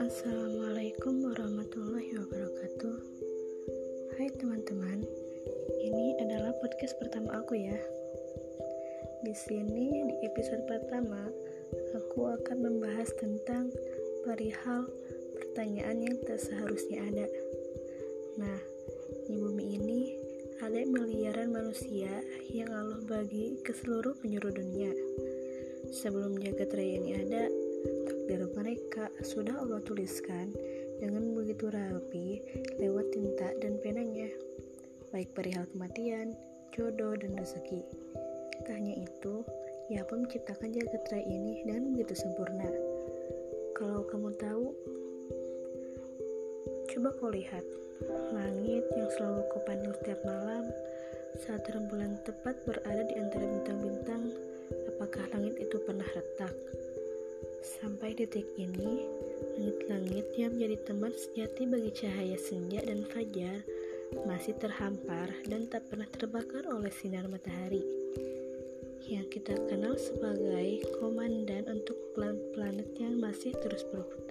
Assalamualaikum warahmatullahi wabarakatuh. Hai teman-teman, ini adalah podcast pertama aku ya. Di sini di episode pertama, aku akan membahas tentang perihal pertanyaan yang tak seharusnya ada. Nah, di bumi ini miliaran manusia yang Allah bagi ke seluruh penjuru dunia. Sebelum jagat raya ini ada, takdir mereka sudah Allah tuliskan dengan begitu rapi lewat tinta dan penanya, baik perihal kematian, jodoh, dan rezeki. Tak hanya itu, pun menciptakan jagat raya ini dengan begitu sempurna. Kalau kamu tahu, coba kau lihat langit yang selalu kau pandang setiap malam saat rembulan tepat berada di antara bintang-bintang. Apakah langit itu pernah retak? Sampai detik ini, langit-langit yang menjadi teman sejati bagi cahaya senja dan fajar masih terhampar dan tak pernah terbakar oleh sinar matahari. Yang kita kenal sebagai komandan untuk planet-planet yang masih terus berputar.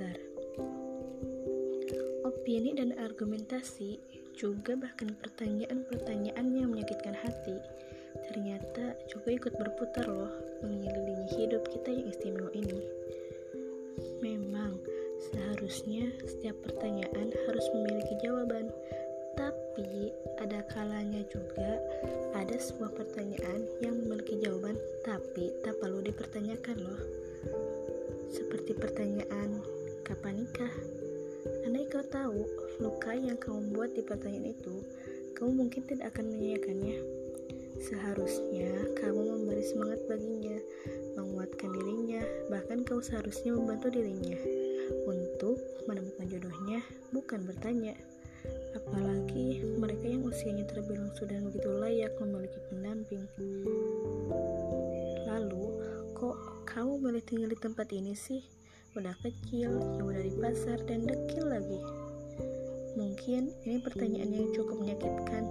Opini dan argumentasi juga bahkan pertanyaan-pertanyaan yang menyakitkan hati ternyata juga ikut berputar loh mengelilingi hidup kita yang istimewa ini. Memang seharusnya setiap pertanyaan harus memiliki jawaban, tapi ada kalanya juga ada sebuah pertanyaan yang memiliki jawaban tapi tak perlu dipertanyakan loh. Seperti pertanyaan, kapan nikah? Andai kau tahu luka yang kamu buat di pertanyaan itu, kamu mungkin tidak akan menanyakannya. Seharusnya kamu memberi semangat baginya, menguatkan dirinya, bahkan kau seharusnya membantu dirinya untuk menemukan jodohnya, bukan bertanya. Apalagi mereka yang usianya terbilang sudah begitu layak memiliki pendamping. Lalu, kok kamu boleh tinggal di tempat ini sih? Udah kecil, jauh dari pasar, dan dekil lagi. Mungkin ini pertanyaan yang cukup menyakitkan,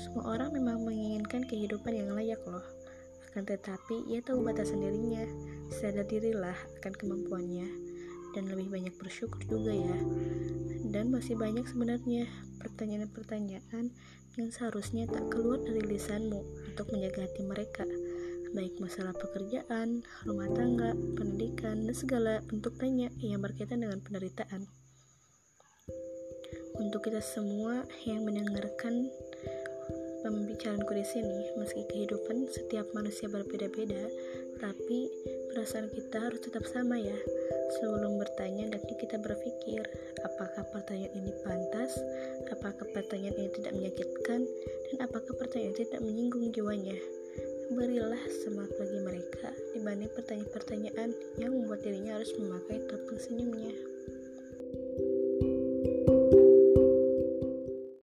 semua orang memang menginginkan kehidupan yang layak loh. Akan tetapi, ia tahu batasan dirinya. Sadar dirilah akan kemampuannya. Dan lebih banyak bersyukur juga ya. Dan masih banyak sebenarnya pertanyaan-pertanyaan yang seharusnya tak keluar dari lisanmu untuk menjaga hati mereka. Baik masalah pekerjaan, rumah tangga, pendidikan, dan segala bentuk tanya yang berkaitan dengan penderitaan. Untuk kita semua yang mendengarkan pembicaraanku di sini, meski kehidupan setiap manusia berbeda-beda, tapi perasaan kita harus tetap sama ya. Sebelum bertanya, hendaknya kita berpikir, apakah pertanyaan ini pantas, apakah pertanyaan ini tidak menyakitkan, dan apakah pertanyaan ini tidak menyinggung jiwanya. Berilah semangat bagi mereka dibanding pertanyaan-pertanyaan yang membuat dirinya harus memakai topeng senyumnya.